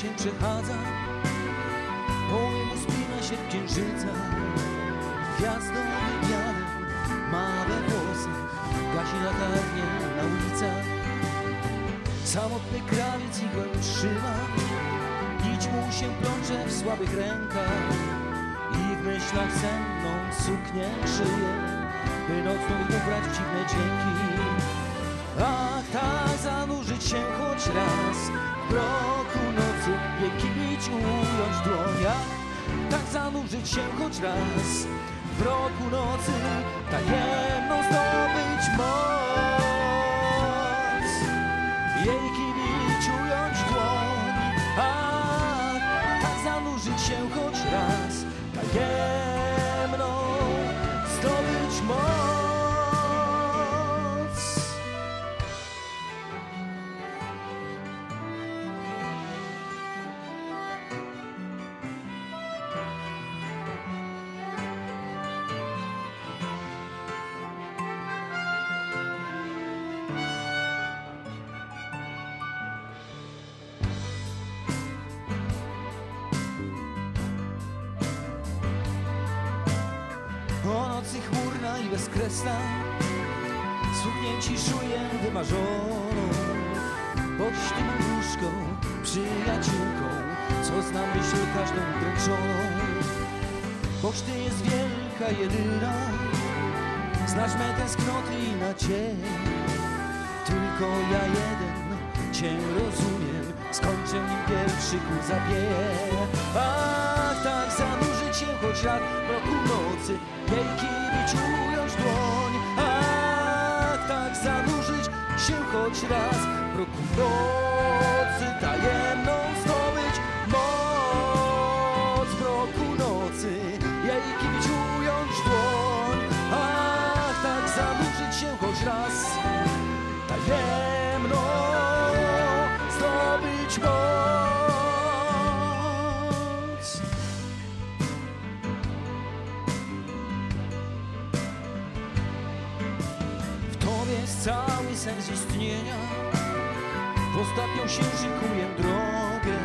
się przechadza. Po niemu spina się księżyca. Gwiazdą wymiarem ma we włosach. Gasi latarnię na ulicach. Samotny krawiec igłę trzyma. Nić mu się plącze w słabych rękach. I w myślach senną suknię szyje By nocną ubrać w dziwne dźwięki Ach, tak zanurzyć się choć raz W ująć w dłoniach Tak zanurzyć się choć raz. W mroku nocy tajemną zdobyć moc chmurna i bezkresna. Słuchnięci szuję wymarzoną Pod ślimą łóżką, przyjaciółką Co zna myśl każdą dręczoną. Boż Ty jest wielka, jedyna Znasz me tęsknoty i nadzieję Tylko ja jeden Cię rozumiem Skończę nim pierwszy kół zapieje. Ach, tak zanurzyć się choć raz w roku nocy Jej kibić ująć dłoń. Ach, tak zanurzyć się choć raz w roku nocy cały sens istnienia, w ostatnią się szykuję drogę.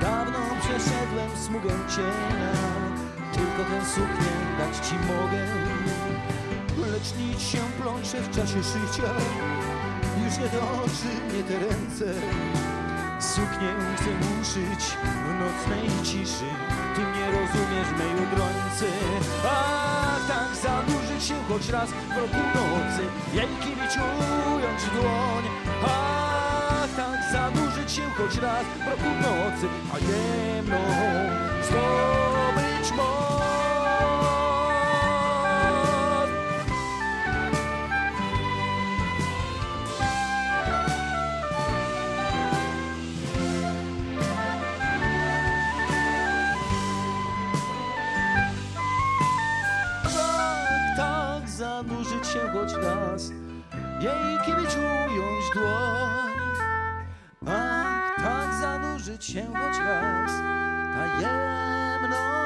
Dawno przeszedłem smugę cienia, tylko tę suknię dać Ci mogę. Lecz nic się plącze w czasie życia Już nie doży mnie te ręce Suknię chcę uszyć w nocnej ciszy Ty mnie rozumiesz się choć raz w roku nocy Jej kibić ująć w dłoń. Ach, tak zanurzyć się choć raz w roku nocy A jemną zdobyć moc Jej kibić ująć dłoń. Ach, tak zanurzyć się choć raz. Tajemną